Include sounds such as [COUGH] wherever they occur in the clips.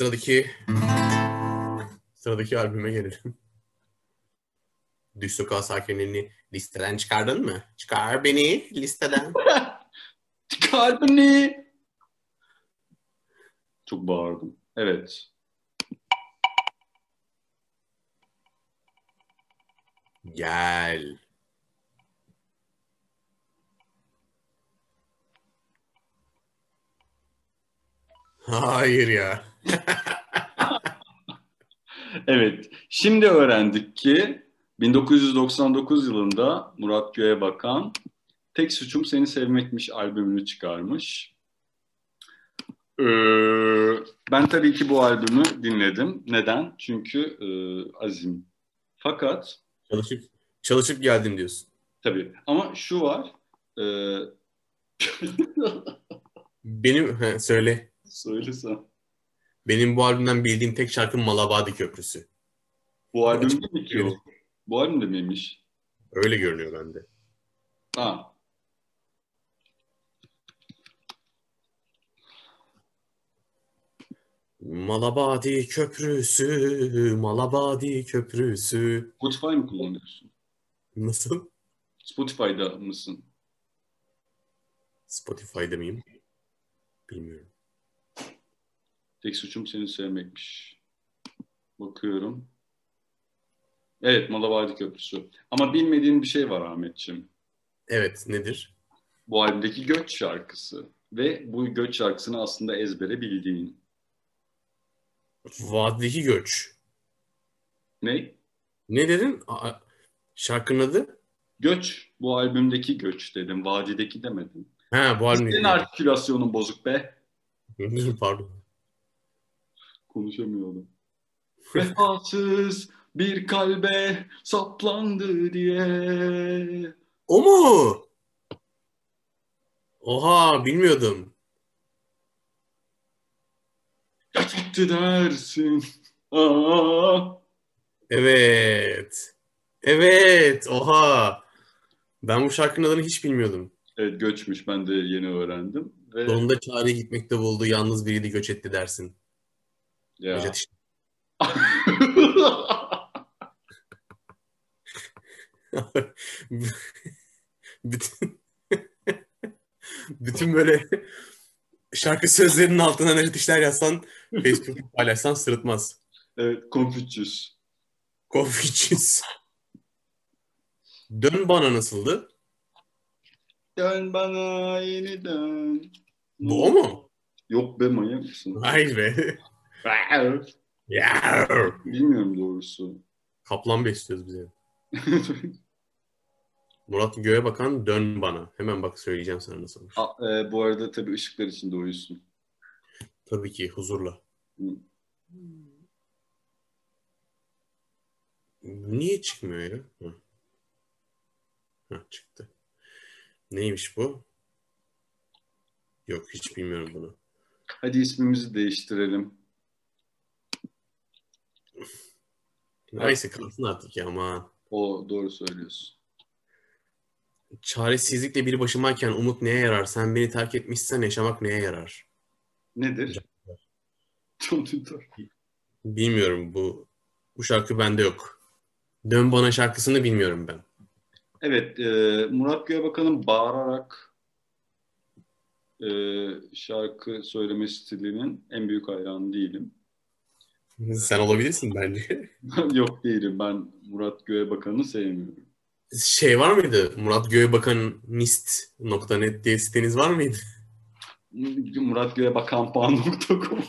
Sıradaki sıradaki albüme gelelim. Düz Sokağı Sakinlerini listeden çıkardın mı? Çıkar beni listeden. [LAUGHS] Çıkar beni. Çok bağırdım. Evet. Gel. Hayır ya. [LAUGHS] Evet. Şimdi öğrendik ki 1999 yılında Murat Göğebakan Tek Suçum Seni Sevmekmiş albümünü çıkarmış. Ee, ben tabii ki bu albümü dinledim. Neden? Çünkü e, azim. Fakat Çalışıp çalışıp geldim diyorsun. tabii ama şu var. E, Benim he, söyle. söylesem. Benim bu albümden bildiğim tek şarkı Malabadi Köprüsü. Bu albümde mi ki o? Bu albümde miymiş? Öyle görünüyor bende. Ha. Malabadi Köprüsü, Malabadi Köprüsü. Spotify mı kullanıyorsun? Nasıl? Spotify'da mısın? Spotify'da mıyım? Bilmiyorum. Tek suçum seni sevmekmiş. Bakıyorum. Evet, Malavadi Köprüsü. Ama bilmediğin bir şey var Ahmetciğim. Evet, nedir? Bu albümdeki Göç şarkısı. Ve bu Göç şarkısını aslında ezbere bildiğin. Vadideki Göç. Ne? Ne dedin? Aa, şarkının adı? Göç. Bu albümdeki Göç dedim. Vadideki demedim. Ha bu albüm. Senin artikülasyonun bozuk be. [LAUGHS] Pardon. Konuşamıyordum. Vefasız bir kalbe saplandı diye. O mu? Oha bilmiyordum. Yasaktı dersin. Aa. Evet. Evet. Oha. Ben bu şarkının adını hiç bilmiyordum. Evet göçmüş ben de yeni öğrendim. Ve Sonunda çare gitmekte buldu. Yalnız biriydi göç etti dersin. İşte. [LAUGHS] bütün bütün böyle şarkı sözlerinin altına Necdet İşler yazsan Facebook'ta paylaşsan sırıtmaz. evet Confucius. Confucius. Dön bana nasıldı? Dön bana yeniden. Bu o mu? Yok be manyak mısın? Hayır be. Bilmiyorum doğrusu. Kaplan besliyoruz bize. [LAUGHS] Murat Göğe bakan dön bana. Hemen bak söyleyeceğim sana nasıl olmuş. A- e, bu arada tabii ışıklar içinde uyusun. Tabii ki huzurla. Hı. Niye çıkmıyor ya? Hı. Hı, çıktı. Neymiş bu? Yok hiç bilmiyorum bunu. Hadi ismimizi değiştirelim. Neyse kalsın artık ya ama. O doğru söylüyorsun. Çaresizlikle bir başımayken umut neye yarar? Sen beni terk etmişsen yaşamak neye yarar? Nedir? John Titor. Bilmiyorum bu bu şarkı bende yok. Dön bana şarkısını bilmiyorum ben. Evet, e, Murat Göğebakan'ın bağırarak e, şarkı söyleme stilinin en büyük hayranı değilim. [LAUGHS] Sen olabilirsin bence. [LAUGHS] Yok değilim, ben Murat Göğebakan'ı sevmiyorum. Şey var mıydı? Murat Göğebakanist.net diye siteniz var mıydı? [LAUGHS] muratgöğebakanpan.com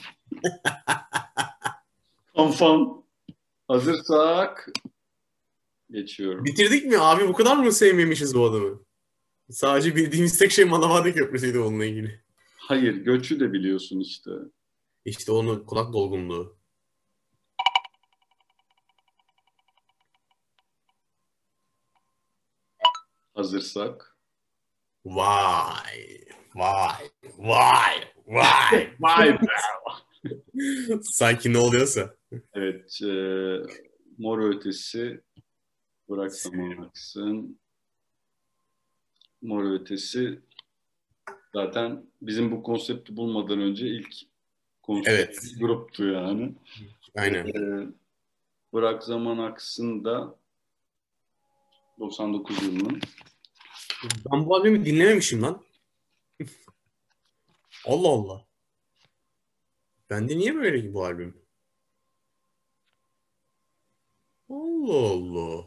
Kanfan. Hazırsak geçiyorum. Bitirdik mi abi? Bu kadar mı sevmemişiz bu adamı? Sadece bildiğimiz tek şey Manavade Köprüsü'ydü onunla ilgili. Hayır, göçü de biliyorsun işte. İşte onu kulak dolgunluğu. Hazırsak. Vay, vay, vay, vay, [LAUGHS] vay be. Sanki ne oluyorsa. Evet, e, Mor Ötesi Bırak Zaman Aksın. Mor Ötesi zaten bizim bu konsepti bulmadan önce ilk konuştuğu Evet. gruptu yani. Aynen. Ee, Bırak Zaman Aksın da 99 yılının. Ben bu albümü dinlememişim lan. Allah Allah. Bende niye böyle ki bu albüm? Allah Allah.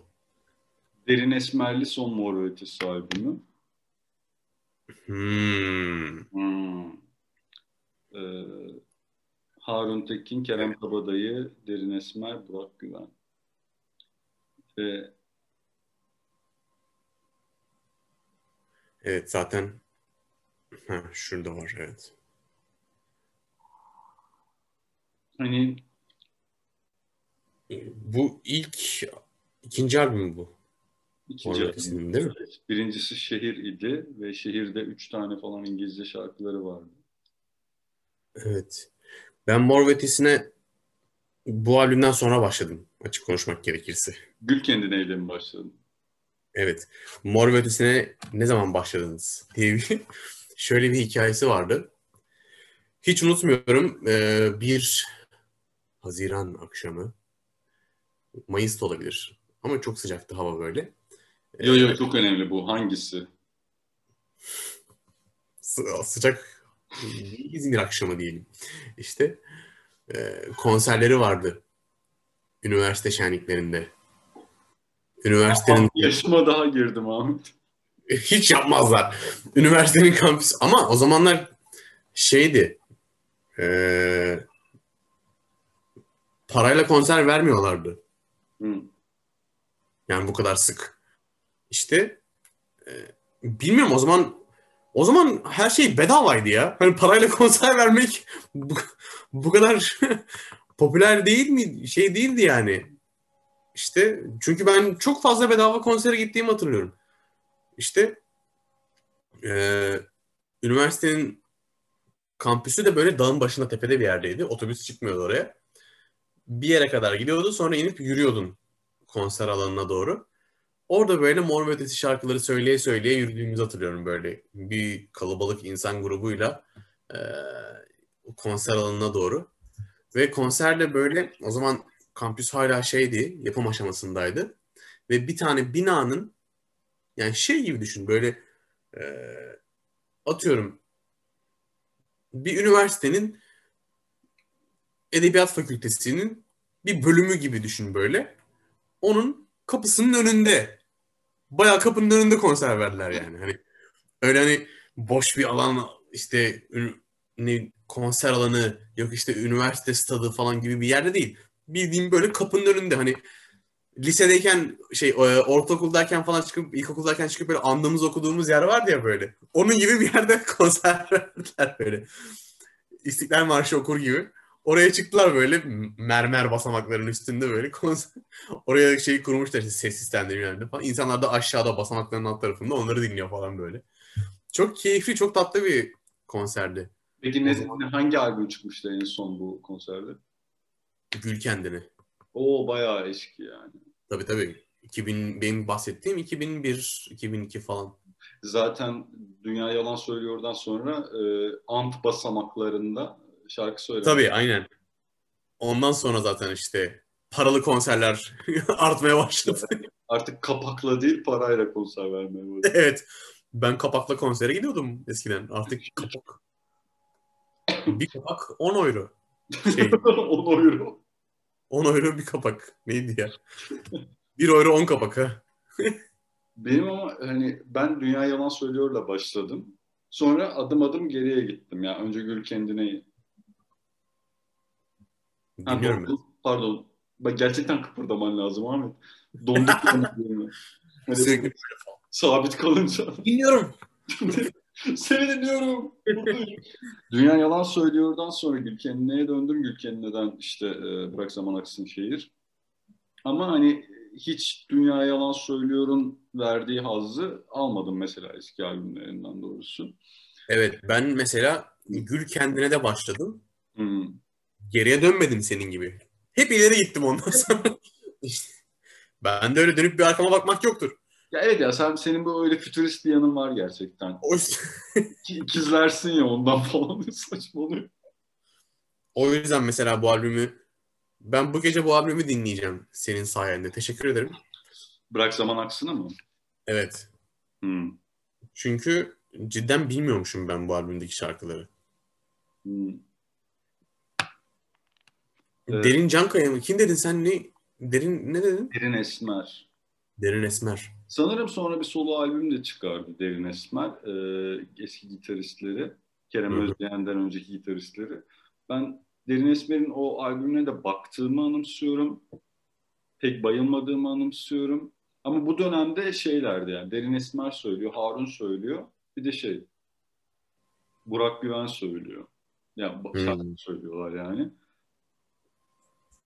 Derin Esmerli Son Mor ve Ötesi albümü. Hmm. Hmm. Ee, Harun Tekin, Kerem Kabadayı, Derin Esmer, Burak Güven. Ve Evet zaten ha, şurada var evet. hani Bu ilk ikinci albüm bu. ikinci Ötesi'nin değil mi? Birincisi Şehir idi ve şehirde üç tane falan İngilizce şarkıları vardı. Evet. Ben Mor ve Ötesi'ne bu albümden sonra başladım açık konuşmak gerekirse. Gül Kendine'yle mi başladın? Evet. Mor ve Ötesi'ne ne zaman başladınız diye bir [LAUGHS] şöyle bir hikayesi vardı. Hiç unutmuyorum. Ee, bir Haziran akşamı Mayıs'ta olabilir. Ama çok sıcaktı hava böyle. Ee, Yo yo çok önemli bu. Hangisi? sı- sıcak İzmir akşamı diyelim. İşte e, konserleri vardı. Üniversite şenliklerinde. Üniversitenin Yaşıma daha girdim Ahmet. [LAUGHS] hiç yapmazlar. Üniversitenin kampüsü ama o zamanlar şeydi e, parayla konser vermiyorlardı. Hı. Yani bu kadar sık. İşte e, bilmiyorum o zaman o zaman her şey bedavaydı ya. Hani parayla [LAUGHS] konser vermek bu, bu kadar [LAUGHS] popüler değil mi? Şey değildi yani. İşte çünkü ben çok fazla bedava konsere gittiğimi hatırlıyorum. İşte e, üniversitenin kampüsü de böyle dağın başında tepede bir yerdeydi. Otobüs çıkmıyordu oraya. Bir yere kadar gidiyordu sonra inip yürüyordun konser alanına doğru. Orada böyle Mor Ötesi şarkıları söyleye söyleye yürüdüğümüzü hatırlıyorum böyle. Bir kalabalık insan grubuyla e, konser alanına doğru. Ve konserde böyle o zaman kampüs hala şeydi, yapım aşamasındaydı. Ve bir tane binanın yani şey gibi düşün böyle e, atıyorum bir üniversitenin edebiyat fakültesinin bir bölümü gibi düşün böyle. Onun kapısının önünde. Bayağı kapının önünde konser verdiler yani. Hani öyle hani boş bir alan işte ne konser alanı yok işte üniversite stadı falan gibi bir yerde değil. Bildiğim böyle kapının önünde hani lisedeyken şey e, ortaokuldayken falan çıkıp ilkokuldayken çıkıp böyle andığımız okuduğumuz yer vardı ya böyle. Onun gibi bir yerde [LAUGHS] konser verdiler böyle. İstiklal Marşı okur gibi. Oraya çıktılar böyle mermer basamakların üstünde böyle konser. [LAUGHS] Oraya şey kurmuşlar işte ses sistemleri falan. İnsanlar da aşağıda basamakların alt tarafında onları dinliyor falan böyle. Çok keyifli, çok tatlı bir konserdi. Peki ne, hangi albüm çıkmıştı en son bu konserde? Gül kendini. Oo bayağı eski yani. Tabii tabii. 2000, benim bahsettiğim 2001, 2002 falan. Zaten Dünya Yalan Söylüyor'dan sonra e, Ant basamaklarında şarkı söyledi. Tabii aynen. Ondan sonra zaten işte paralı konserler [LAUGHS] artmaya başladı. Artık kapakla değil parayla konser vermeye başladı. evet. Ben kapakla konsere gidiyordum eskiden. Artık kapak. Bir kapak 10 euro. Şey, [LAUGHS] 10 euro. 10 euro bir kapak. Neydi ya? 1 euro 10 kapak ha. Benim ama hani ben Dünya Yalan Söylüyor'la başladım. Sonra adım adım geriye gittim. Yani önce Gül kendine... Ha, Dinliyorum ben. doğru. Pardon. Bak gerçekten kıpırdaman lazım Ahmet. Donduk. [LAUGHS] Hani Sürekli sabit kalınca. dinliyorum. [LAUGHS] [LAUGHS] Seni dinliyorum. Dünya Yalan Söylüyor'dan sonra Gülkenne'ye döndüm. Gülkenne'den işte e, Bırak Zaman Aksın Şehir. Ama hani hiç Dünya Yalan Söylüyor'un verdiği hazzı almadım mesela eski albümlerinden doğrusu. Evet ben mesela Gül kendine de başladım. Hmm. Geriye dönmedim senin gibi. Hep ileri gittim ondan [LAUGHS] sonra. İşte, ben de öyle dönüp bir arkama bakmak yoktur. Ya evet ya sen, senin bu öyle fütürist bir yanın var gerçekten. İkizlersin ya ondan falan saçmalıyor. O yüzden mesela bu albümü ben bu gece bu albümü dinleyeceğim senin sayende. Teşekkür ederim. Bırak zaman aksını mı? Evet. Hmm. Çünkü cidden bilmiyormuşum ben bu albümdeki şarkıları. Hmm. Evet. Derin Cankaya mı? Kim dedin sen ne? Derin ne dedin? Derin Esmer. Derin Esmer. Sanırım sonra bir solo albüm de çıkardı Derin Esmer. Ee, eski gitaristleri. Kerem Hı hı. Özdeğen'den önceki gitaristleri. Ben Derin Esmer'in o albümüne de baktığımı anımsıyorum. Pek bayılmadığımı anımsıyorum. Ama bu dönemde şeylerdi yani. Derin Esmer söylüyor, Harun söylüyor. Bir de şey, Burak Güven söylüyor. Ya Hmm. şarkı söylüyorlar yani.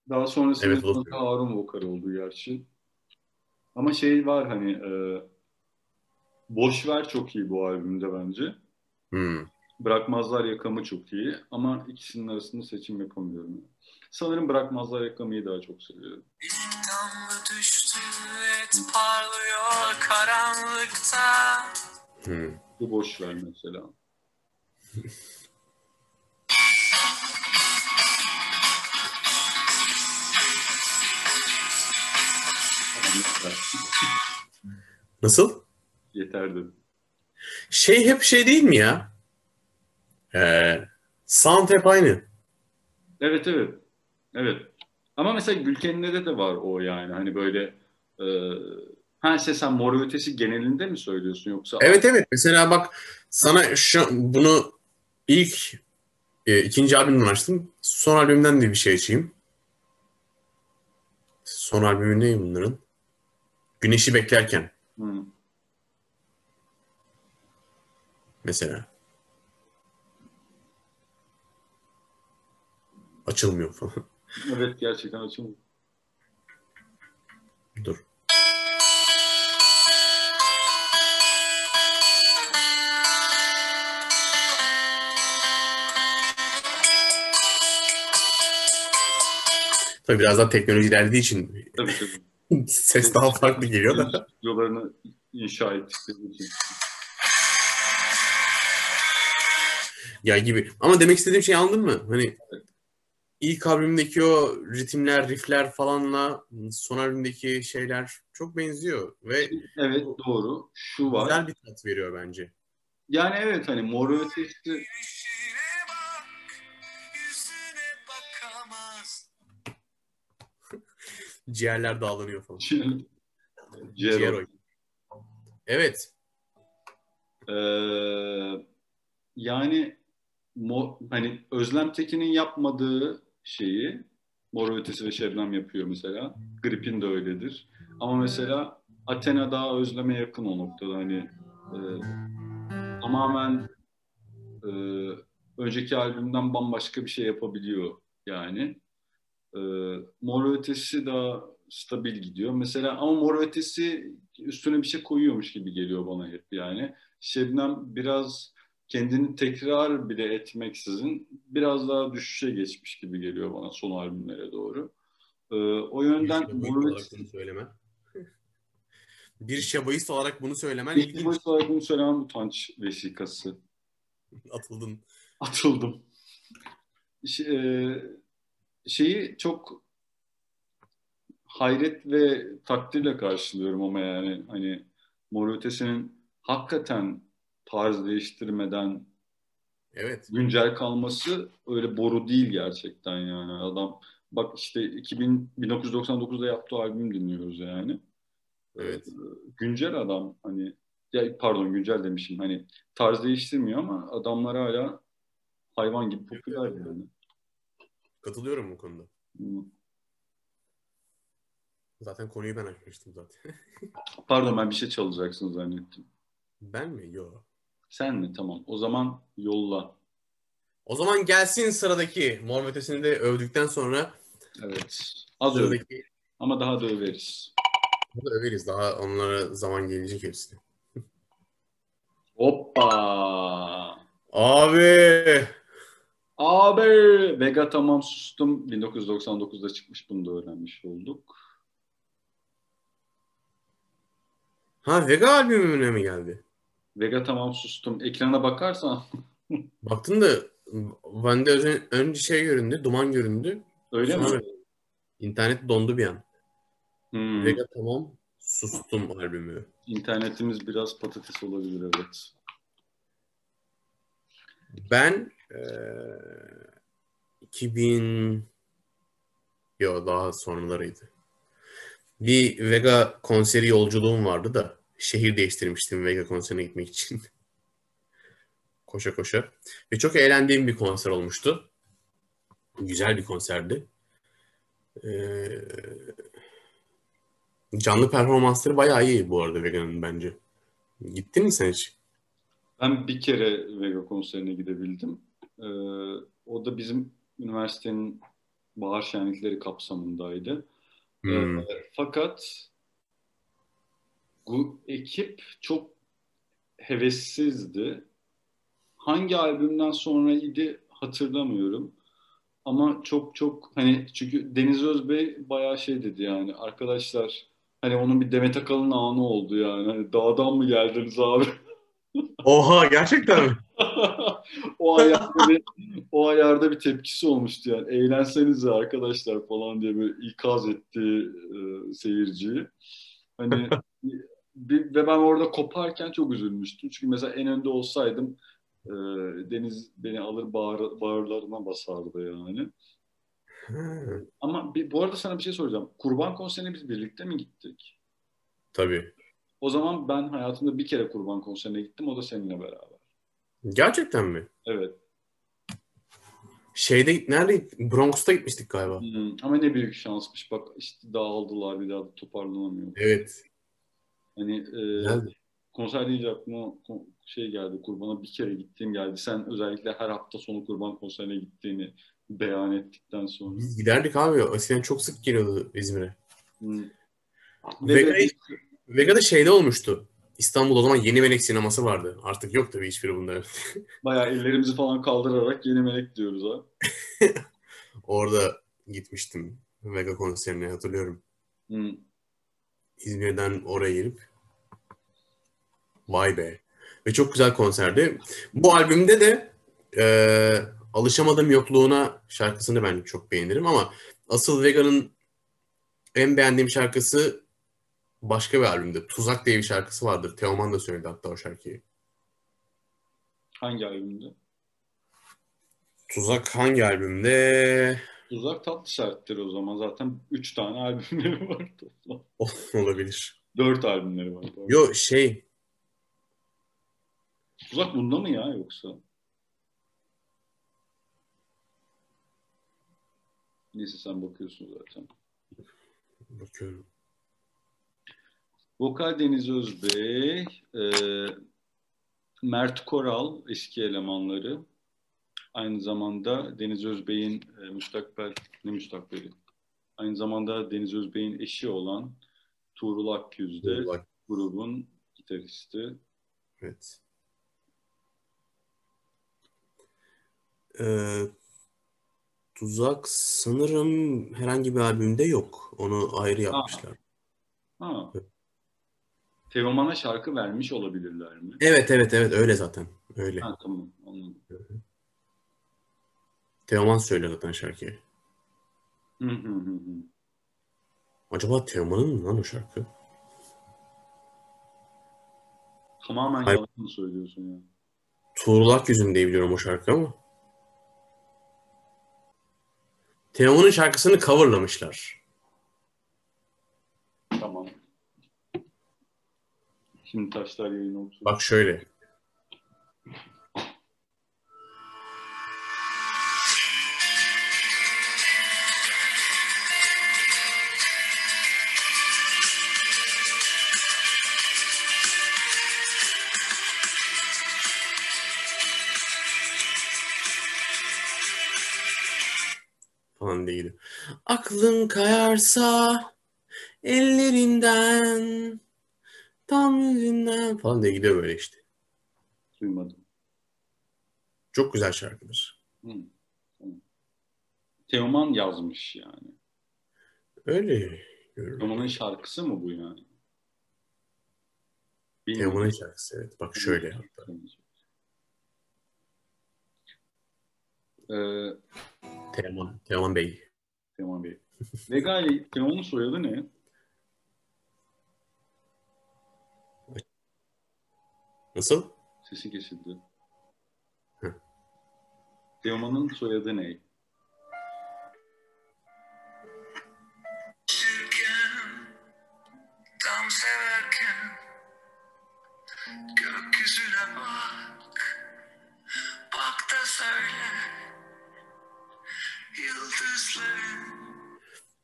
Daha sonrasında Evet, Harun vokal oldu gerçi. Ama şey var hani e, Boş Ver çok iyi bu albümde bence. Hmm. Bırakmazlar Yakamı çok iyi ama ikisinin arasında seçim yapamıyorum. Sanırım Bırakmazlar Yakamı'yı daha çok seviyorum. Damla düştü et parlıyor karanlıkta Hmm. Bu Boş Ver mesela. [LAUGHS] Nasıl? Yeter dedim. Şey hep şey değil mi ya? Ee, sound hep aynı. Evet evet. Evet. Ama mesela Gülken'de de var o yani. Hani böyle e, ha sen Mor ve Ötesi genelinde mi söylüyorsun yoksa Evet evet. Mesela bak sana şu bunu ilk e, ikinci albümden açtım. Son albümden de bir şey açayım. Son albümü ne bunların? Güneşi beklerken Hı. mesela. Açılmıyor falan. [LAUGHS] Evet gerçekten açıldı. Dur. Tabii biraz daha teknoloji ilerlediği için Tabii tabii. Ses daha farklı geliyor da. Stüdyolarını inşa ettikleri için. Ya gibi. Ama demek istediğim şey anladın mı? Hani ilk albümdeki o ritimler, riffler falanla son albümdeki şeyler çok benziyor ve Evet doğru. Şu var. güzel bir tat veriyor bence. Yani evet hani Mor ve Ötesi Ciğerler dağlanıyor falan. Ciğer Ciğer o. Evet. Ee, yani mo, hani Özlem Tekin'in yapmadığı şeyi Mor Ötesi ve Şebnem yapıyor mesela. Grip'in de öyledir. Ama mesela Athena daha Özlem'e yakın o noktada hani e, tamamen e, önceki albümden bambaşka bir şey yapabiliyor yani. E, Mor Ötesi daha stabil gidiyor. Mesela ama Mor Ötesi üstüne bir şey koyuyormuş gibi geliyor bana hep yani. Şebnem biraz kendini tekrar bile etmeksizin biraz daha düşüşe geçmiş gibi geliyor bana son albümlere doğru. Ee, o yönden bir şabayist Mor bunu söylemen. Bir şabayist olarak bunu söylemen İlk ilginç. boyut olarak bunu söylemem utanç vesikası. [LAUGHS] Atıldın. Atıldım. Ş- e, şeyi çok hayret ve takdirle karşılıyorum ama yani hani Mor Ötesi'nin hakikaten tarz değiştirmeden Evet. güncel kalması öyle boru değil gerçekten yani. Adam bak işte 2000, 1999'da yaptığı albüm dinliyoruz yani. Evet. Ee, Güncel adam hani ya pardon güncel demişim hani tarz değiştirmiyor ama adamlar hala hayvan gibi popüler yani. Katılıyorum bu konuda. Zaten konuyu ben açmıştım zaten. [LAUGHS] Pardon ben bir şey çalacaksın zannettim. Ben mi? Yok. Sen mi? Tamam. O zaman yolla. O zaman gelsin sıradaki Mor Ötesi'ni de övdükten sonra Evet. Az sıradaki Ama daha da överiz. Bunu da överiz. Daha onlara zaman gelecek hepsine. Hoppa! Abi! Abi! Vega tamam sustum. 1999'da çıkmış. Bunu da öğrenmiş olduk. Ha Vega albümüne mi geldi? Vega tamam sustum. Ekrana bakarsan [LAUGHS] Baktın da özen- önce şey göründü, duman göründü. Öyle Sonra mi? internet dondu bir an. Hmm. Vega tamam, sustum albümü. İnternetimiz biraz patates olabilir evet. Ben eee 2000 Yo daha sonralarıydı. Bir Vega konseri yolculuğum vardı da şehir değiştirmiştim Vega konserine gitmek için. [LAUGHS] koşa koşa. Ve çok eğlendiğim bir konser olmuştu. Güzel bir konserdi. Eee, canlı performansları bayağı iyi bu arada Vega'nın bence. Gittin mi sen hiç? Ben bir kere Vega konserine gidebildim. Ee, o da bizim üniversitenin bahar şenlikleri kapsamındaydı. Hmm. Ee, fakat bu ekip çok hevessizdi. Hangi albümden sonraydı hatırlamıyorum. Ama çok çok hani çünkü Deniz Özbey bayağı şey dedi yani arkadaşlar hani onun bir Demet Akalın anı oldu yani. Hani dağdan mı geldiniz abi? [LAUGHS] Oha gerçekten mi? [LAUGHS] o ayarda bir, o ayarda bir tepkisi olmuştu yani. Eğlensenize arkadaşlar falan diye böyle ikaz etti e, seyirciyi. Hani [LAUGHS] bir, ve ben orada koparken çok üzülmüştüm. Çünkü mesela en önde olsaydım e, Deniz beni alır bağır, bağırlarına basardı yani. [LAUGHS] Ama bir, bu arada sana bir şey soracağım. Kurban konserine biz birlikte mi gittik? Tabii. O zaman ben hayatımda bir kere kurban konserine gittim. O da seninle beraber. Gerçekten mi? Evet. Şeyde nerede? Bronx'ta gitmiştik galiba. Hmm, ama ne büyük şansmış. Bak işte dağıldılar bir daha da toparlanamıyor. Evet. Hani e, Güzeldi. konser deyince aklıma şey geldi. Kurbana bir kere gittiğim geldi. Sen özellikle her hafta sonu kurban konserine gittiğini beyan ettikten sonra. Biz giderdik abi. Eskiden çok sık geliyordu İzmir'e. Hmm. Vega- Ve- Vega'da şeyde olmuştu. İstanbul o zaman Yeni Melek sineması vardı. Artık yok tabii hiçbiri bunda. [LAUGHS] bayağı ellerimizi falan kaldırarak yeni melek diyoruz ha. [LAUGHS] Orada gitmiştim. Vega konserine hatırlıyorum. Hmm. İzmir'den oraya gelip vay be. Ve çok güzel konserdi. Bu albümde de e, Alışamadım Yokluğuna şarkısını ben çok beğenirim ama asıl Vega'nın en beğendiğim şarkısı başka bir albümde. Tuzak diye bir şarkısı vardır. Teoman da söyledi hatta o şarkıyı. Hangi albümde? Tuzak hangi albümde? Uzak tatlı serttir o zaman. Zaten 3 tane albümleri [LAUGHS] var toplam. Olabilir. 4 albümleri var. pardon. Yo şey Uzak bunda mı ya yoksa? Neyse sen bakıyorsun zaten. bakıyorum. Vokal Deniz Özbey, e, Mert Koral eski elemanları. Aynı zamanda Deniz Özbey'in e, müstakbel, ne müstakbeli? Aynı zamanda Deniz Özbey'in eşi olan Tuğrul de Bak, grubun gitaristi. evet. Ee, Tuzak sanırım herhangi bir albümde yok. Onu ayrı yapmışlar. Ha. Teoman'a şarkı vermiş olabilirler mi? Evet evet evet öyle zaten. Öyle. Ha tamam anladım. Teoman söylüyor zaten şarkıyı. Hı hı hı hı. Acaba Teoman'ın mı lan o şarkı? Tamamen Hayır. yalan mı söylüyorsun ya? Tuğrul Akyüz'ün diye biliyorum o şarkı ama. Teoman'ın şarkısını coverlamışlar. Tamam. Şimdi taşlar yayına oturuyor. Bak şöyle. Falan gidiyor. Aklın kayarsa ellerinden tam yüzünden falan diye gidiyor böyle işte. Duymadım. Çok güzel şarkıdır. Hı. Teoman yazmış yani. Öyle. Teoman'ın şarkısı mı bu yani? Bilmiyorum. Teoman'ın şarkısı evet. Bak şöyle hatta. Ee, Teoman, Teoman Bey. Teoman Bey. Vega ile Teoman'ın soyadı ne? Nasıl? Sesi kesildi. Teoman'ın soyadı ne?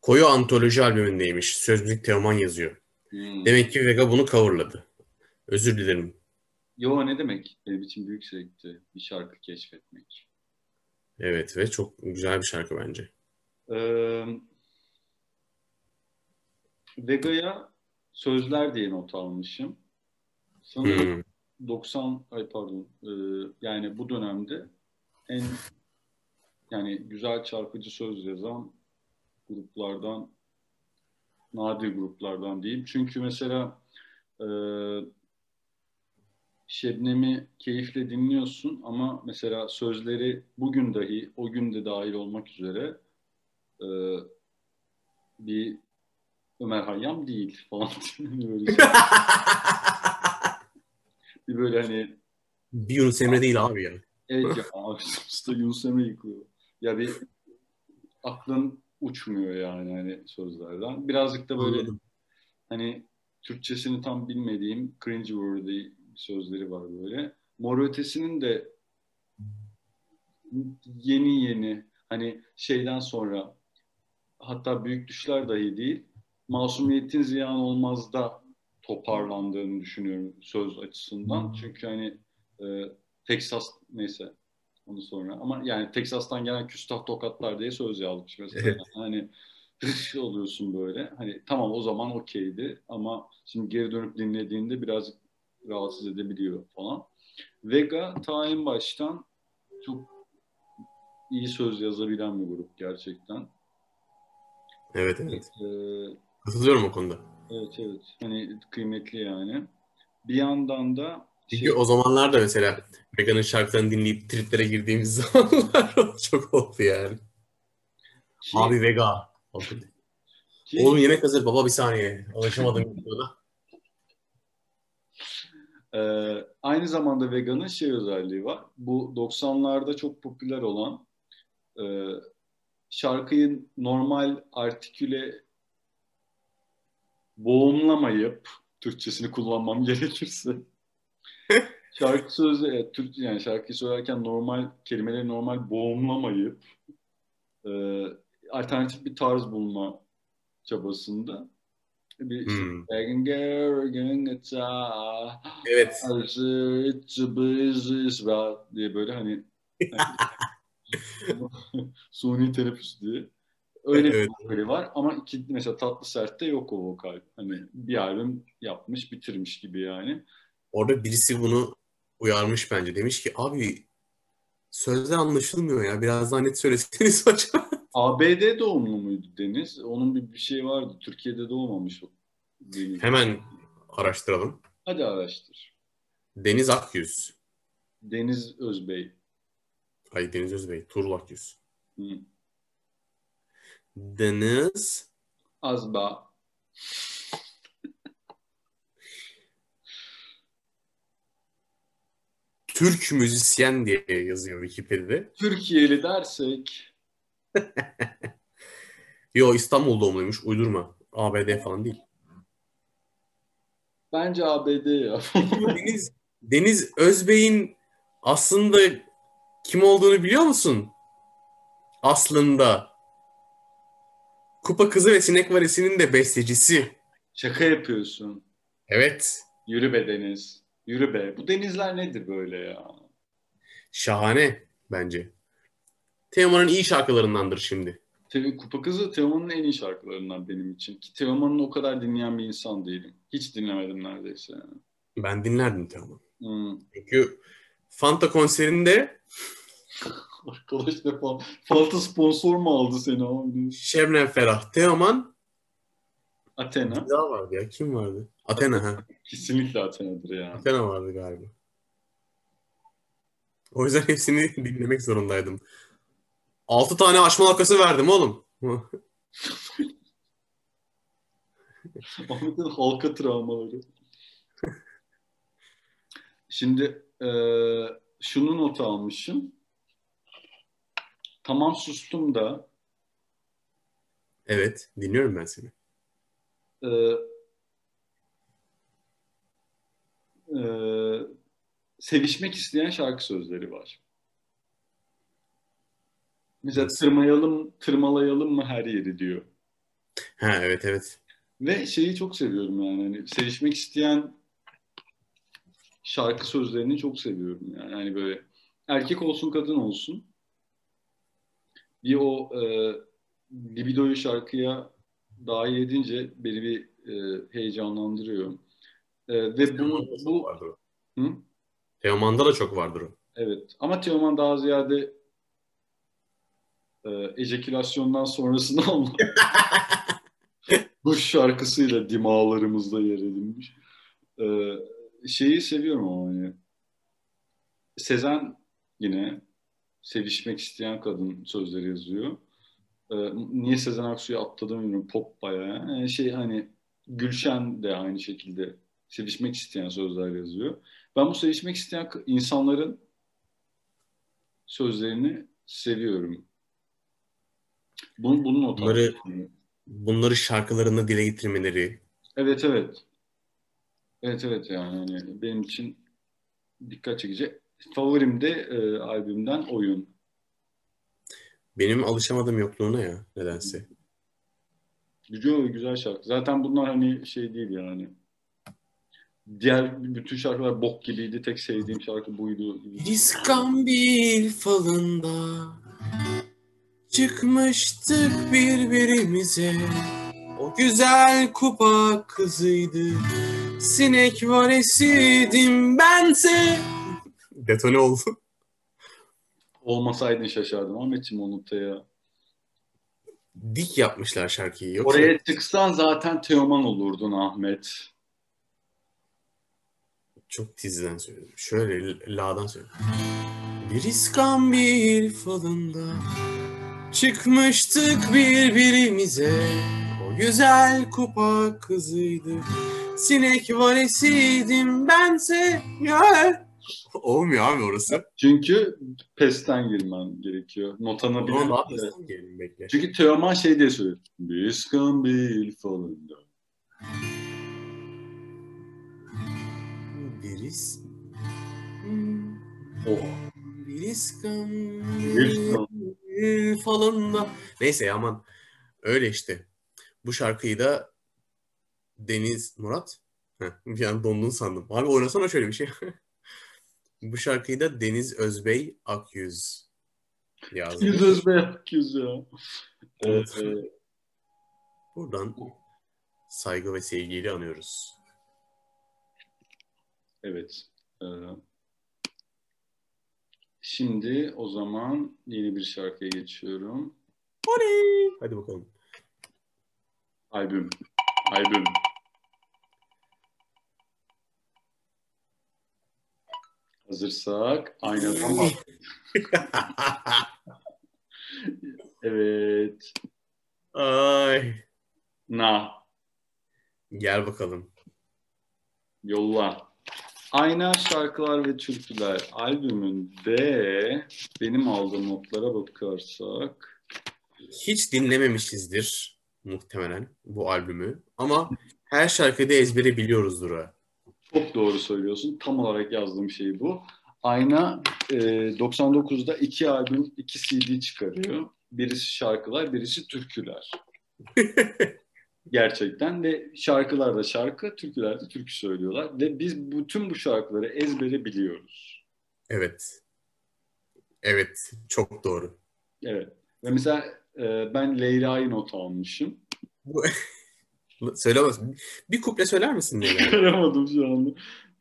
Koyu antoloji albümündeymiş. Söz müzik Teoman yazıyor. Hmm. Demek ki Vega bunu coverladı. Özür dilerim. Yo ne demek? Benim için büyük zevkti bir şarkı keşfetmek. Evet ve çok güzel bir şarkı bence. Ee, Vega'ya sözler diye not almışım. Sanırım Hmm. 90 ay pardon e, yani bu dönemde en yani güzel çarpıcı söz yazan gruplardan nadir gruplardan diyeyim. Çünkü mesela e, Şebnem'i keyifle dinliyorsun ama mesela sözleri bugün dahi o gün de dahil olmak üzere e, bir Ömer Hayyam değil falan. [LAUGHS] Böyle şey. [LAUGHS] bir böyle hani bir Yunus Emre değil abi ya. Evet ya [LAUGHS] usta Yunus Emre yıkıyor. Ya bir aklın uçmuyor yani hani sözlerden. Birazcık da böyle Anladım. hani Türkçesini tam bilmediğim cringe worthy sözleri var böyle. Mor Ötesi'nin de yeni yeni hani şeyden sonra hatta büyük düşler dahi değil masumiyetin ziyan olmaz da toparlandığını düşünüyorum söz açısından. Çünkü hani e, Texas neyse onu sonra ama yani Texas'tan gelen küstah tokatlar diye söz yazmış mesela. Evet. Hani oluyorsun böyle. Hani tamam o zaman okeydi ama şimdi geri dönüp dinlediğinde biraz rahatsız edebiliyor falan. Vega ta en baştan çok iyi söz yazabilen bir grup gerçekten. Evet evet. Ee, Katılıyorum o konuda. evet evet. Hani kıymetli yani. Bir yandan da Çünkü şey- o zamanlar da mesela Vega'nın şarkılarını dinleyip triplere girdiğimiz [LAUGHS] zamanlar çok oldu yani. ki- Abi Vega. ki- Oğlum yemek hazır baba bir saniye. Alışamadım videoda. Ee, aynı zamanda veganın şey özelliği var. Bu 90'larda çok popüler olan e, şarkıyı normal artiküle boğumlamayıp Türkçesini kullanmam [LAUGHS] gerekirse şarkı sözü evet, Türk yani şarkıyı söylerken normal kelimeleri normal boğumlamayıp e, alternatif bir tarz bulma çabasında bir Hmm. Gata, Evet. diye böyle hani [LAUGHS] suni teneffüs diye. Öyle Evet. bir vokali var ama iki, mesela Tatlı Sert'te yok o vokal. Hani bir albüm yapmış, bitirmiş gibi yani. Orada birisi bunu uyarmış bence. Demiş ki abi sözler anlaşılmıyor ya. Biraz daha net söyleseniz [LAUGHS] acaba. ABD doğumlu muydu Deniz? Onun bir, bir şey vardı. Türkiye'de doğmamış o. Deniz. Hemen araştıralım. Hadi araştır. Deniz Akyüz. Deniz Özbey. Ay Deniz Özbey. Tuğrul Akyüz. Hı. Deniz Azba. Türk müzisyen diye yazıyor Wikipedia'da. Türkiye'li dersek [LAUGHS] Yo İstanbul doğumluymuş. Uydurma. ABD falan değil. bence ABD ya. Deniz, Deniz Özbey'in aslında kim olduğunu biliyor musun? Aslında. Kupa Kızı ve Sinek Varisi'nin de bestecisi. Şaka yapıyorsun. Evet. Yürü be Deniz. Yürü be. Bu denizler nedir böyle ya? Şahane bence. Teoman'ın iyi şarkılarındandır şimdi. Te- Kupa Kızı Teoman'ın en iyi şarkılarından benim için. Ki Teoman'ın o kadar dinleyen bir insan değilim. Hiç dinlemedim neredeyse. Yani. Ben dinlerdim Teoman. Hmm. Çünkü Fanta konserinde [LAUGHS] Arkadaş ne falan. Falta sponsor mu aldı seni abi? Şebnem Ferah, Teoman Athena. bir daha vardı ya. Kim vardı? Athena ha. Kesinlikle Athena'dır yani. Athena vardı galiba. O yüzden hepsini [LAUGHS] dinlemek zorundaydım. 6 tane açma halkası verdim oğlum. Ahmet'in halka travmaları. Şimdi e, şunu not almışım. Tamam sustum da evet, dinliyorum ben seni. e, e, sevişmek isteyen şarkı sözleri var. Mesela tırmayalım, tırmalayalım mı her yeri diyor. Ha evet evet. Ve şeyi çok seviyorum yani. Hani sevişmek isteyen şarkı sözlerini çok seviyorum yani. Hani böyle erkek olsun kadın olsun. Bir o e, libidoyu şarkıya dahil edince beni bir e, heyecanlandırıyor. E, ve bu, çok bu o. Hı? Teoman'da da çok vardır o. evet ama Teoman daha ziyade e, ejekülasyondan sonrasını alma. [LAUGHS] bu şarkısıyla dimağlarımızda yer edinmiş. E, şeyi seviyorum ama hani Sezen yine sevişmek isteyen kadın sözleri yazıyor. E, niye Sezen Aksu'yu atladım bilmiyorum. Pop bayağı. Yani şey hani Gülşen de aynı şekilde sevişmek isteyen sözler yazıyor. Ben bu sevişmek isteyen insanların sözlerini seviyorum. Bunu, bunu not Bunları-. Bunları şarkılarında dile getirmeleri. Evet evet. Evet evet yani hani benim için dikkat çekici. Favorim de e, albümden Oyun. Benim alışamadığım yokluğuna ya nedense. Güzel güzel şarkı. Zaten bunlar hani şey değil yani. Diğer bütün şarkılar bok gibiydi. Tek sevdiğim şarkı buydu. İskambil falında çıkmıştık birbirimize. O güzel kupa kızıydı. Sinek var esidim bense. Detone oldu. Olmasaydın şaşardım. Ahmetciğim o notaya. Dik yapmışlar şarkıyı. Yoksa Oraya çıksan zaten Teoman olurdun Ahmet. çok tizden söyledim. Şöyle la'dan söyledim. Bir iskambil falında çıkmıştık birbirimize. O güzel kupa kızıydı. Sinek varesiydim bense. Ya. Olmuyor abi orası. Çünkü pesten girmen gerekiyor. Daha bilir. bekle. Çünkü Teoman şey diye söylüyor. Bir iskambil falında. Bir is... Oh. Bir Bir iskambil falında. Neyse aman. Öyle işte. Bu şarkıyı da Deniz Murat. Heh, bir an dondun sandım. Abi oynasana şöyle bir şey. [LAUGHS] Bu şarkıyı da Deniz Özbey Akyüz yazdı. Yüz özbe yapıyoruz ya. Evet, evet. Buradan saygı ve sevgiyle anıyoruz. Evet. Ee, şimdi o zaman yeni bir şarkıya geçiyorum. Oley! Hadi bakalım. Albüm. Albüm. Hazırsak aynadan bak. [LAUGHS] Evet. Ay. Na. Gel bakalım. Yolla. Ayna Şarkılar ve Türküler albümünde benim aldığım notlara bakarsak Hiç dinlememişizdir muhtemelen bu albümü. Ama her şarkıda ezbere biliyoruzdur ha. çok doğru söylüyorsun. Tam olarak yazdığım şey bu. Ayna e, 99'da iki albüm, iki CD çıkarıyor. Birisi şarkılar, birisi türküler. [LAUGHS] Gerçekten ve şarkılar da şarkı, türküler de türkü söylüyorlar. Ve biz bütün bu şarkıları ezbere biliyoruz. Evet. Evet. Çok doğru. Evet. Ve mesela e, ben Leyla'yı not almışım. [LAUGHS] Söylemez. Bir kuple söyler misin Leyla? Çıkaramadım şu anda.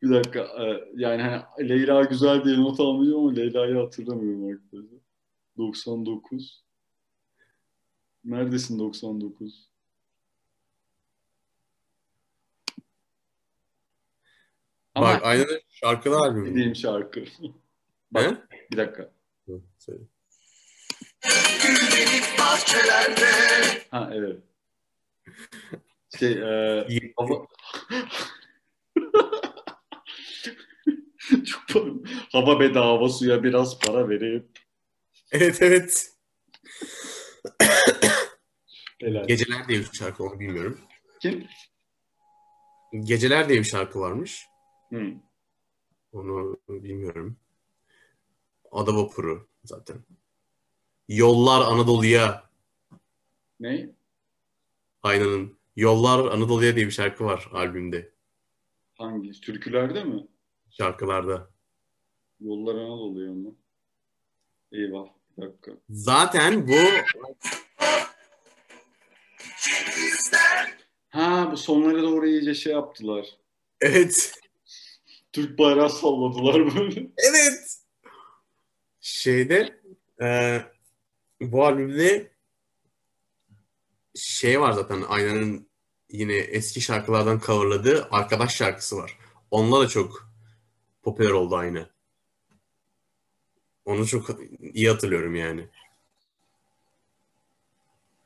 Bir dakika. e, Yani hani Leyla güzel diye not almışım ama Leyla'yı hatırlamıyorum arkadaşlar. 99. Neredesin 99? Ama Bak aynen öyle. şarkılar albümü. dediğim şarkı. Bak He? bir dakika. Hı, söyle. Bahçelerde Ha evet. Şey, e, hava... [LAUGHS] Çok pardon. Hava bedava suya biraz para verip Evet evet. helal. Geceler diye bir şarkı onu bilmiyorum. Kim? Geceler diye bir şarkı varmış. Hı. Onu bilmiyorum. Ada Vapuru zaten. Yollar Anadolu'ya Ne? Aynanın. Yollar Anadolu'ya diye bir şarkı var albümde. Hangi? Türkülerde mi? Şarkılarda. Yollar Anadolu'ya mı? Eyvah. Bir dakika. Zaten bu Ha bu sonlara doğru iyice şey yaptılar. evet Türk bayrağı salladılar böyle. evet şeyde e, bu albümde şey var zaten Aynanın yine eski şarkılardan coverladığı Arkadaş şarkısı var. Onunla da çok popüler oldu aynı. Onu çok iyi hatırlıyorum yani.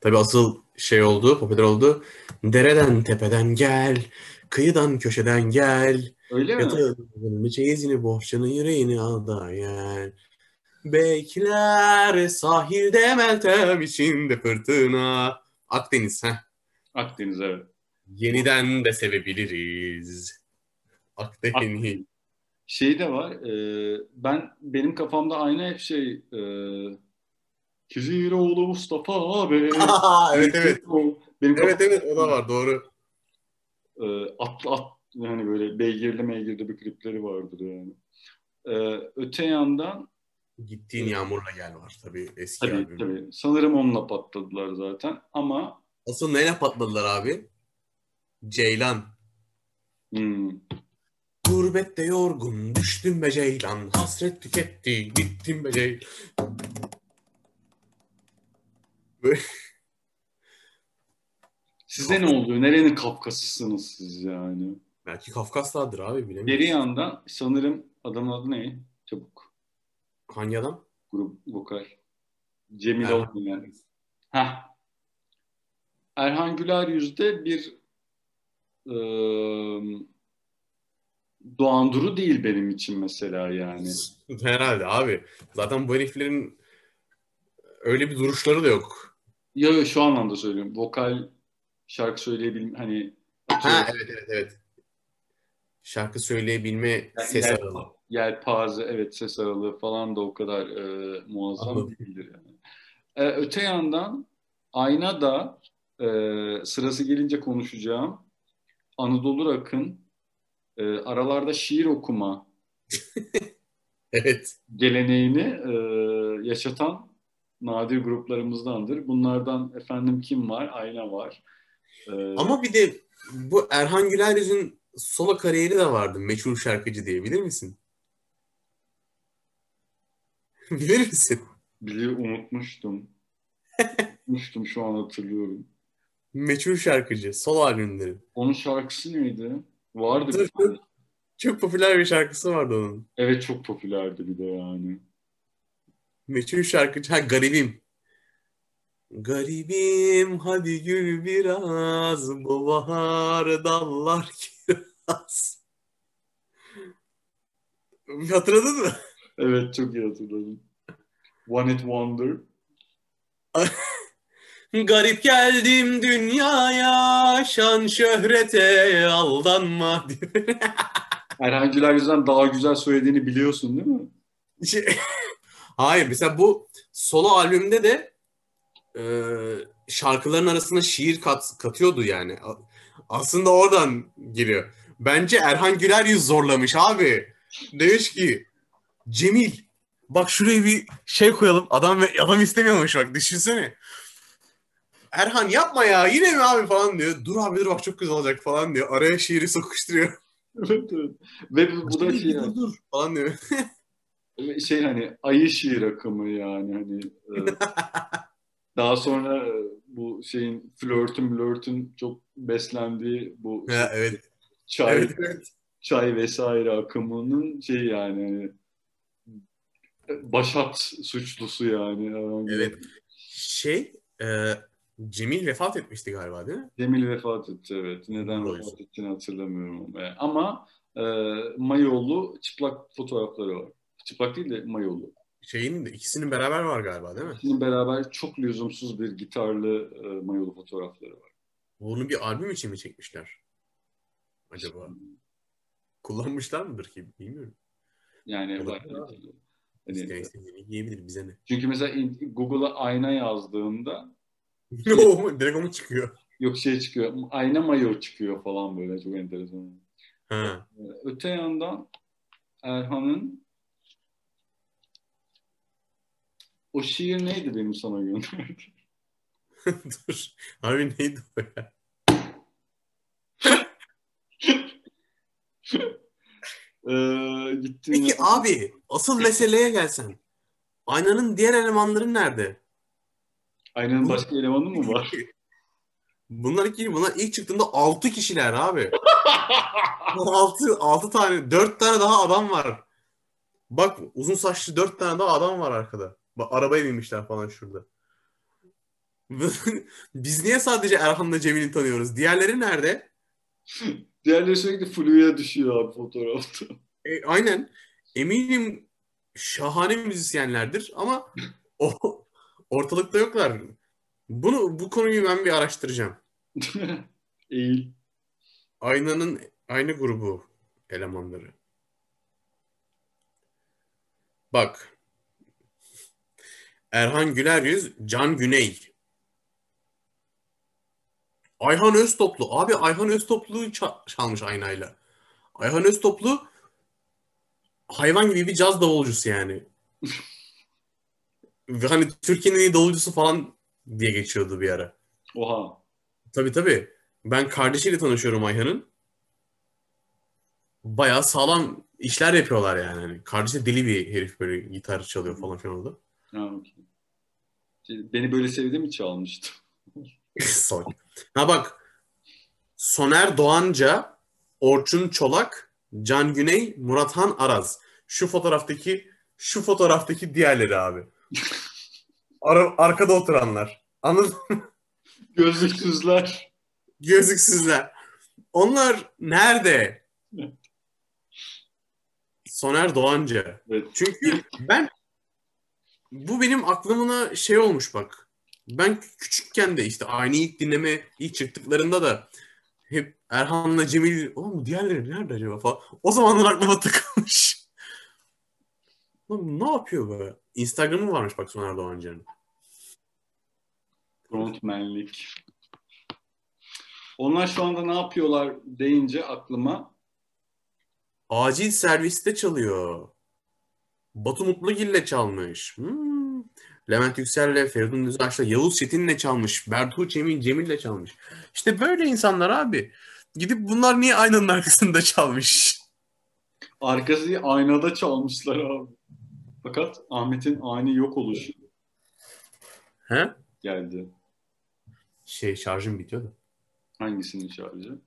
Tabii asıl şey oldu, popüler oldu. Dereden tepeden gel, kıyıdan köşeden gel. Öyle mi? Çeyizini, bohçanın yüreğini al da gel. Bekler sahilde meltem içinde fırtına. Akdeniz ha. Akdeniz evet. Yeniden de sevebiliriz. Akdeniz. Şey de var. e, ben benim kafamda aynı hep şey e, Kiziroğlu Mustafa abi. [LAUGHS] Evet evet. Benim Evet evet o da var doğru. E, atlı at yani böyle beygirli meygirli bir klipleri vardır yani. E, öte yandan Gittiğin yağmurla gel var tabii eski tabii, albüm. tabii sanırım onunla patladılar zaten ama Asıl neyle patladılar abi? Ceylan. hmm, Gurbette yorgun düştüm be ceylan. Hasret tüketti gittim be ceylan. Böyle- size ne oluyor? Nerenin Kafkasısınız siz yani? Belki Kafkaslardır abi bilemiyorum. Geri yandan sanırım adamın adı ne? Çabuk. Hangi adam? Grup vokal. Cemil Erhan. Olmayan. Heh. Erhan Güler yüzde bir eee Doğan Duru değil benim için mesela yani. [LAUGHS] Herhalde abi. Zaten bu heriflerin öyle bir duruşları da yok. Ya ya, şu anlamda söylüyorum. Vokal şarkı söyleyebilme hani Ha evet evet evet. Şarkı söyleyebilme ses yel- aralığı. Yelpaze evet ses aralığı falan da o kadar e, muazzam Anladım. değildir yani. E, öte yandan Ayna da e, sırası gelince konuşacağım. Anadolu Rock'ın e, aralarda şiir okuma [LAUGHS] Evet. geleneğini e, yaşatan nadir gruplarımızdandır. Bunlardan efendim kim var? Ayna var. E, Ama bir de bu Erhan Güler Yüz'ün solo kariyeri de vardı. Meşhur şarkıcı diye bilir misin? [LAUGHS] bilir misin? bili unutmuştum. unutmuştum şu an hatırlıyorum. Meşhur şarkıcı. Solo albümleri. Onun şarkısı neydi? Vardı Dur, tane. Çok popüler bir şarkısı vardı onun. Evet çok popülerdi bir de yani. Meşhur şarkıcı. Ha Garibim. Garibim hadi gül biraz bu bahar dallar [LAUGHS] kiraz. Hatırladın mı? Evet çok iyi hatırladım. One It Wonder. [LAUGHS] Garip geldim dünyaya şan şöhrete aldanma. [LAUGHS] Erhan Güler yüzden daha güzel söylediğini biliyorsun değil mi? Şey- Hayır mesela bu solo albümde de e, şarkıların arasına şiir kat, katıyordu yani. Aslında oradan giriyor. Bence Erhan Güler yüz zorlamış abi. Demiş ki Cemil bak şuraya bir şey koyalım. Adam adam istemiyormuş bak düşünsene. Erhan yapma ya yine mi abi falan diyor. Dur abi dur bak çok güzel olacak falan diyor. Araya şiiri sokuşturuyor. evet evet. Ve bu bu da şey, dur dur falan diyor. şey hani ayı şiir akımı yani hani [LAUGHS] e, daha sonra e, bu şeyin flörtün flörtün çok beslendiği bu Ha, evet. çay Evet, evet. çay vesaire akımının şey yani hani Başat suçlusu yani. Evet. Şey, e, Cemil vefat etmişti galiba değil mi? Cemil vefat etti evet. Neden Doğru. vefat ettiğini hatırlamıyorum ama. Ama e, mayolu çıplak fotoğrafları var. Çıplak değil de mayolu. Şeyin de ikisinin beraber var galiba değil mi? İkisinin beraber çok lüzumsuz bir gitarlı e, mayolu fotoğrafları var. Bunu bir albüm için mi çekmişler? Acaba? Kullanmışlar mıdır ki? Bilmiyorum. Yani Olabilir. Hani, İsteyen istediğini giyebilir bize ne? çünkü mesela Google'a ayna yazdığında [LAUGHS] mu? Direkt o mu çıkıyor? yok şey çıkıyor. Ayna mayo çıkıyor falan böyle çok enteresan. Ha. Ee, Öte yandan Erhan'ın o şiir neydi benim sana gönderdiğim? [LAUGHS] Dur. Abi neydi o ya? Ee, gittim Peki ya- abi asıl meseleye gelsen. Aynanın diğer elemanları nerede? Aynanın başka elemanı mı var? [LAUGHS] Bunlar iki, bunlar ilk çıktığında 6 kişiler abi. [LAUGHS] 6 6 tane, 4 tane daha adam var. Bak uzun saçlı 4 tane daha adam var arkada. Arabaya binmişler falan şurada. [LAUGHS] Biz niye sadece Erhan'la Cemil'i tanıyoruz? Diğerleri nerede? [LAUGHS] Diğerleri sürekli fluya düşüyor abi fotoğrafta. E, aynen. Eminim şahane müzisyenlerdir ama o [LAUGHS] ortalıkta yoklar. Bunu bu konuyu ben bir araştıracağım. Eğil. Aynanın aynı grubu elemanları. Bak. Erhan Güler Yüz, Can Güney. Ayhan Öztoplu. Abi Ayhan Öztoplu'yu ça- çalmış aynayla. Ayhan Öztoplu hayvan gibi bir caz davulcusu yani. Hani Türkiye'nin en iyi davulcusu falan diye geçiyordu bir ara. Oha. Tabii tabii. Ben kardeşiyle tanışıyorum Ayhan'ın. Bayağı sağlam işler yapıyorlar yani. Hani kardeşi deli bir herif böyle gitar çalıyor falan filan orada. Ha, okey. Şey, Beni böyle sevdi mi çalmıştı? [LAUGHS] Salak. Ha bak. Soner Doğanca, Orçun Çolak, Can Güney, Murathan Araz. Şu fotoğraftaki şu fotoğraftaki diğerleri abi. Ara- arkada oturanlar. Anladın mı? Gözlüksüzler. Gözlüksüzler. Onlar nerede? Soner Doğanca. Evet. Çünkü ben bu benim aklımına şey olmuş bak. Ben küçükken de işte aynı ilk dinleme ilk çıktıklarında da hep Erhan'la Cemil oğlum diğerleri nerede acaba falan. O zamanlar aklıma [LAUGHS] takılmış. Lan ne yapıyor böyle? Instagram'ı varmış bak Soner Doğanca'nın. Frontmanlik. Onlar şu anda ne yapıyorlar deyince aklıma Acil serviste çalıyor. Batu Mutlugil'le çalmış. Hmm. Levent Yüksel'le, Feridun Düzağaç'la, Yavuz Çetin'le çalmış. Bertuğ Cemil, Cemil'le çalmış. İşte böyle insanlar abi. Gidip bunlar niye aynanın arkasında çalmış? arkası aynada çalmışlar abi. Fakat Ahmet'in ani yok oluşu He? geldi. Şey şarjım bitiyordu. Hangisinin şarjı?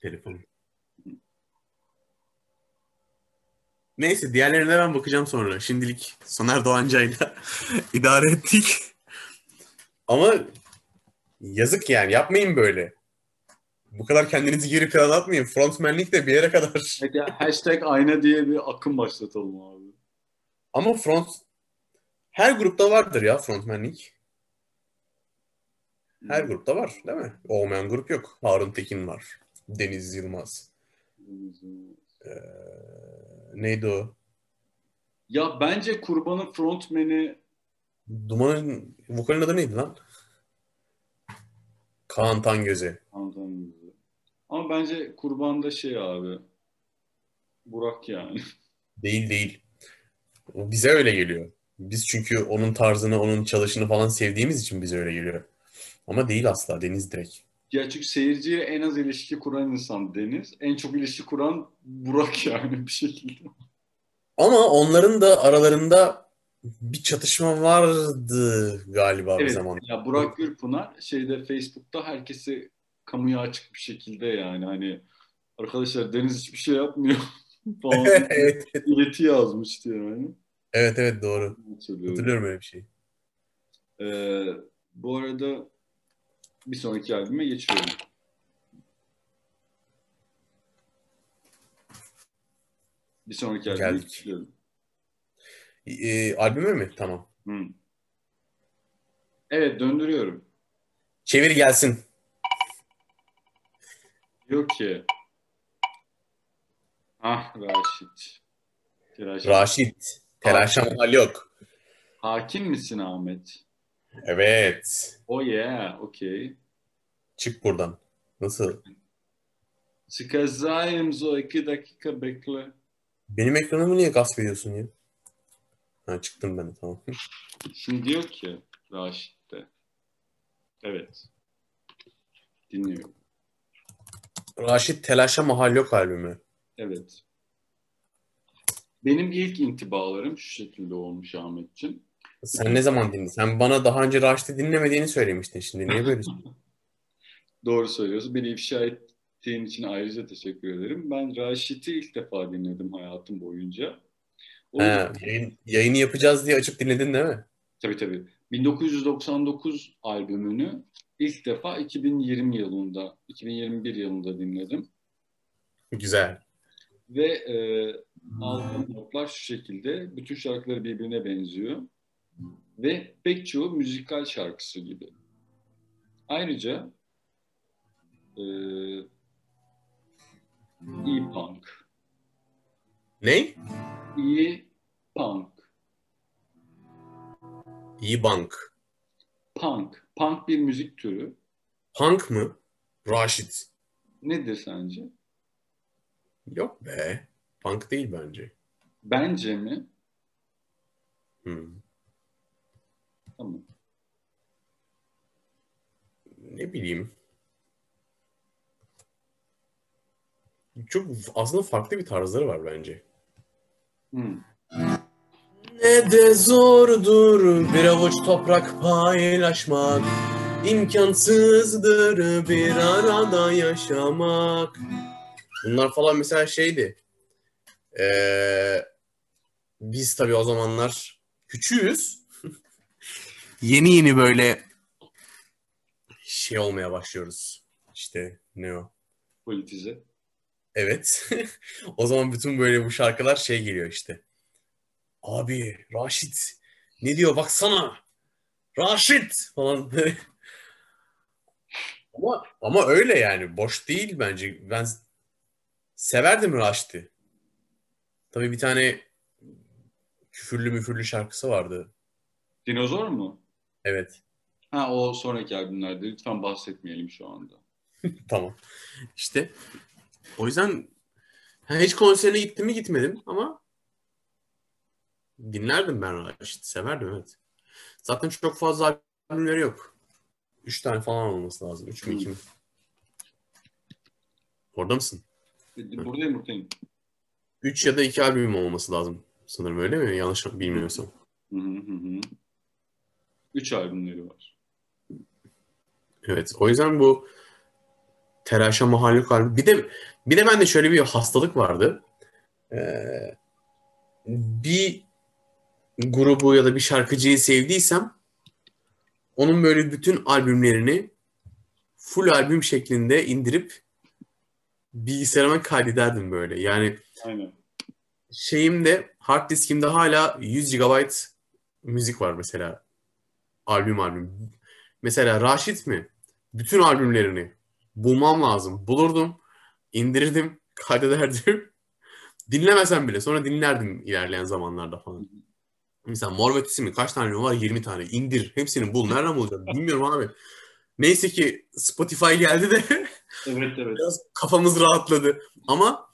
Telefonum. Neyse diğerlerine ben bakacağım sonra. Şimdilik Soner Doğanca'yla [LAUGHS] idare ettik. Ama yazık yani yapmayın böyle. Bu kadar kendinizi geri plana atmayın. Frontmanlik de bir yere kadar. [LAUGHS] Hashtag ayna diye bir akım başlatalım abi. Ama front her grupta vardır ya frontmanlik. Her grupta var değil mi? Olmayan grup yok. Harun Tekin var. Deniz Yılmaz. Ee, neydi o? Ya bence kurbanın frontmeni Duman'ın vokalin adı neydi lan? Kaan Tangöze. anlatamıyorum. Ama bence kurbanda şey abi Burak yani. Değil değil. O bize öyle geliyor. Biz çünkü onun tarzını, onun çalışını falan sevdiğimiz için bize öyle geliyor. Ama değil asla. Deniz direkt. Ya çünkü seyirciyle en az ilişki kuran insan Deniz. En çok ilişki kuran Burak [LAUGHS] yani bir şekilde. Ama onların da aralarında bir çatışma vardı galiba bir Evet. zaman. Ya Burak Gürpınar şeyde Facebook'ta herkesi kamuya açık bir şekilde yani hani arkadaşlar Deniz hiçbir şey yapmıyor [LAUGHS] falan [LAUGHS] evet. ileti yazmıştı yani. Evet evet doğru. Hatırlıyorum. Hatırlıyorum öyle bir şey. Ee, bu arada bir sonraki albüme geçiyorum. Bir sonraki albüme Geldik. geçiyorum. Ee, albüme mi? Tamam. Hı. Evet döndürüyorum. Çevir gelsin. Diyor ki Ah Raşit. Raşit. Raşit. Telaşa mahal yok. Hakim misin Ahmet? Evet. Oh yeah, okey. Çık buradan. Nasıl? Çıkacağım o iki dakika bekle. Benim ekranımı niye gasp ediyorsun ya? Ha çıktım ben tamam. [LAUGHS] Şimdi diyor ki Raşit de. Evet. Dinliyorum. Raşit Telaşa Mahal Yok albümü. Evet. Benim ilk intibalarım şu şekilde olmuş Ahmetciğim. Sen ne zaman dinledin? Sen bana daha önce Raşit'i dinlemediğini söylemiştin şimdi. Niye böyle? [LAUGHS] Doğru söylüyorsun. Beni ifşa ettiğin için ayrıca teşekkür ederim. Ben Raşit'i ilk defa dinledim hayatım boyunca. O ha, yayın, yayını yapacağız diye açıp dinledin değil mi? Tabii tabii. 1999 albümünü ilk defa 2020 yılında, 2021 yılında dinledim. Güzel. Ve e, aldığım notlar şu şekilde. Bütün şarkıları birbirine benziyor. Ve pek çoğu müzikal şarkısı gibi. Ayrıca e, iyi punk. Ne? İyi punk. İyi bank. Punk. Punk bir müzik türü. Punk mı? Raşit. Nedir sence? Yok be. Punk değil bence. Bence mi? Hmm. Tamam. Ne bileyim. Çok aslında farklı bir tarzları var bence. Hmm. Ne de zordur bir avuç toprak paylaşmak. İmkansızdır bir arada yaşamak. Bunlar falan mesela şeydi. Ee, biz tabii o zamanlar küçüğüz. Yeni yeni böyle şey olmaya başlıyoruz. İşte ne o? Politize. Evet. [LAUGHS] o zaman bütün böyle bu şarkılar şey geliyor işte. Abi Raşit ne diyor baksana. Raşit falan. [LAUGHS] ama ama öyle yani boş değil bence. Ben severdim Raşit'i. Tabii bir tane küfürlü müfürlü şarkısı vardı. Dinozor mu? Evet. Ha o sonraki albümlerde. Lütfen bahsetmeyelim şu anda. [LAUGHS] Tamam. İşte o yüzden ha, hiç konserine gittim mi gitmedim ama dinlerdim ben Raşit'i. Severdim evet. Zaten çok fazla albümleri yok. Üç tane falan olması lazım. Üç mü iki mi? Orada mısın? Buradayım buradayım. Üç ya da iki albüm olması lazım. Sanırım öyle mi? Yanlış bilmiyorsam. Hı hı hı hı. Üç albümleri var. Evet. O yüzden bu Telaşa Mahalluk albüm. Bir de bir de bende şöyle bir hastalık vardı. Ee, bir grubu ya da bir şarkıcıyı sevdiysem onun böyle bütün albümlerini full albüm şeklinde indirip bilgisayarıma kaydederdim böyle. Yani Aynen. şeyimde hard diskimde hala 100 GB müzik var mesela. Albüm albüm. Mesela Raşit mi? Bütün albümlerini bulmam lazım. Bulurdum, indirirdim, [LAUGHS] kaydederdim. Dinlemesem bile sonra dinlerdim ilerleyen zamanlarda falan. Mesela Mor ve mi? Kaç tane var? 20 tane. İndir. Hepsini bul. Nereden bulacağım? Bilmiyorum abi. Neyse ki Spotify geldi de [LAUGHS] Evet evet. biraz kafamız rahatladı. Ama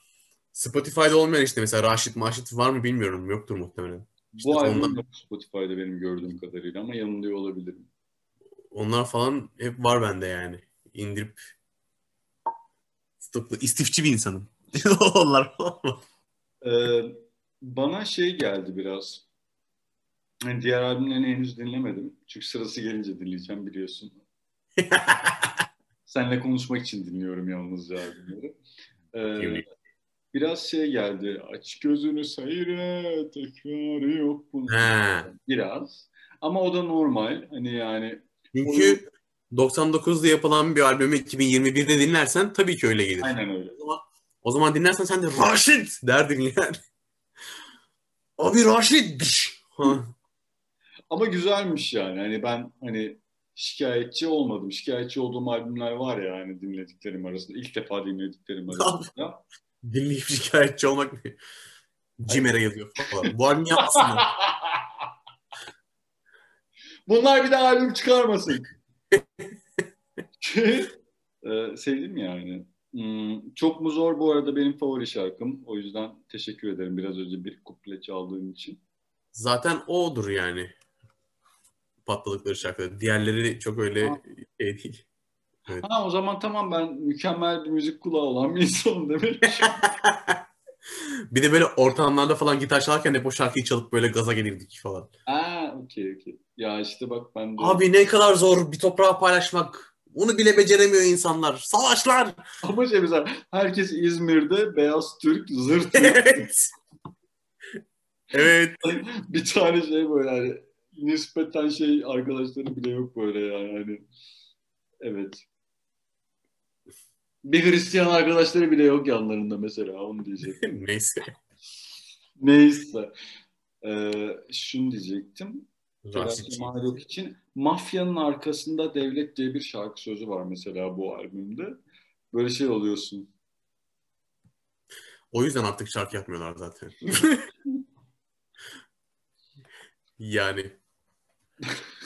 Spotify'da olmayan işte mesela Raşit Maşit var mı bilmiyorum. Yoktur muhtemelen. İşte Bu albüm yok Spotify'da benim gördüğüm kadarıyla ama yanılıyor olabilirim. Onlar falan hep var bende yani. İndirip stoklu istifçi bir insanım. [LAUGHS] Onlar. Ee, bana şey geldi biraz. Yani diğer albümlerini henüz dinlemedim. Çünkü sırası gelince dinleyeceğim biliyorsun. [LAUGHS] Seninle konuşmak için dinliyorum yalnızca albümleri. Ee. Biraz şey geldi. Aç gözünü seyret, tekrarı yok bunun. He. Biraz. Ama o da normal. Hani yani Çünkü 99'da yapılan bir albümü 2021'de dinlersen tabii ki öyle gelir. aynen öyle. O zaman, o zaman dinlersen sen de Raşit derdin yani. [LAUGHS] Abi Raşit. Ama güzelmiş yani. Hani ben hani şikayetçi olmadım. Şikayetçi olduğum albümler var ya hani dinlediklerim arasında. ilk defa dinlediklerim arasında. Dinleyip şikayetçi olmak ne? Cimer'e yazıyor falan. Bu albümü yapmasınlar. [LAUGHS] Bunlar bir daha albüm çıkarmasın. [LAUGHS] ee, sevdim yani. Hmm, çok mu zor bu arada benim favori şarkım. O yüzden teşekkür ederim biraz önce bir kuple çaldığım için. Zaten odur yani. Patladıkları şarkıları. Diğerleri çok öyle Ha. şey değil. Ha o zaman tamam ben mükemmel bir müzik kulağı olan bir insanım demek. [LAUGHS] bir de böyle ortamlarda falan gitar çalarken hep o şarkıyı çalıp böyle gaza gelirdik falan. Aa okey okey. Ya işte bak ben de... Abi ne kadar zor bir toprağı paylaşmak. Onu bile beceremiyor insanlar. Savaşlar. Ama şey mesela herkes İzmir'de beyaz Türk, zırt [LAUGHS] evet. evet. [LAUGHS] bir tane şey böyle hani nispeten şey arkadaşları bile yok böyle yani. Hani, evet. Bir Hristiyan arkadaşları bile yok yanlarında mesela onu diyecektim. [LAUGHS] Neyse. Neyse. Ee, şunu diyecektim. Yok için. Mafyanın arkasında devlet diye bir şarkı sözü var mesela bu albümde. Böyle şey oluyorsun. O yüzden artık şarkı yapmıyorlar zaten. [LAUGHS] yani. [LAUGHS]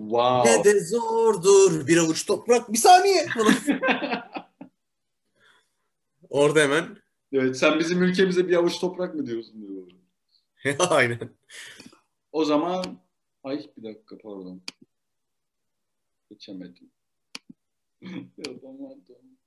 Wow. Ne de zordur bir avuç toprak. Bir saniye. [LAUGHS] Orada hemen. Evet, sen bizim ülkemize bir avuç toprak mı diyorsun diyor. [LAUGHS] Aynen. O zaman ay bir dakika pardon. Geçemedim. [LAUGHS] Yapamadım.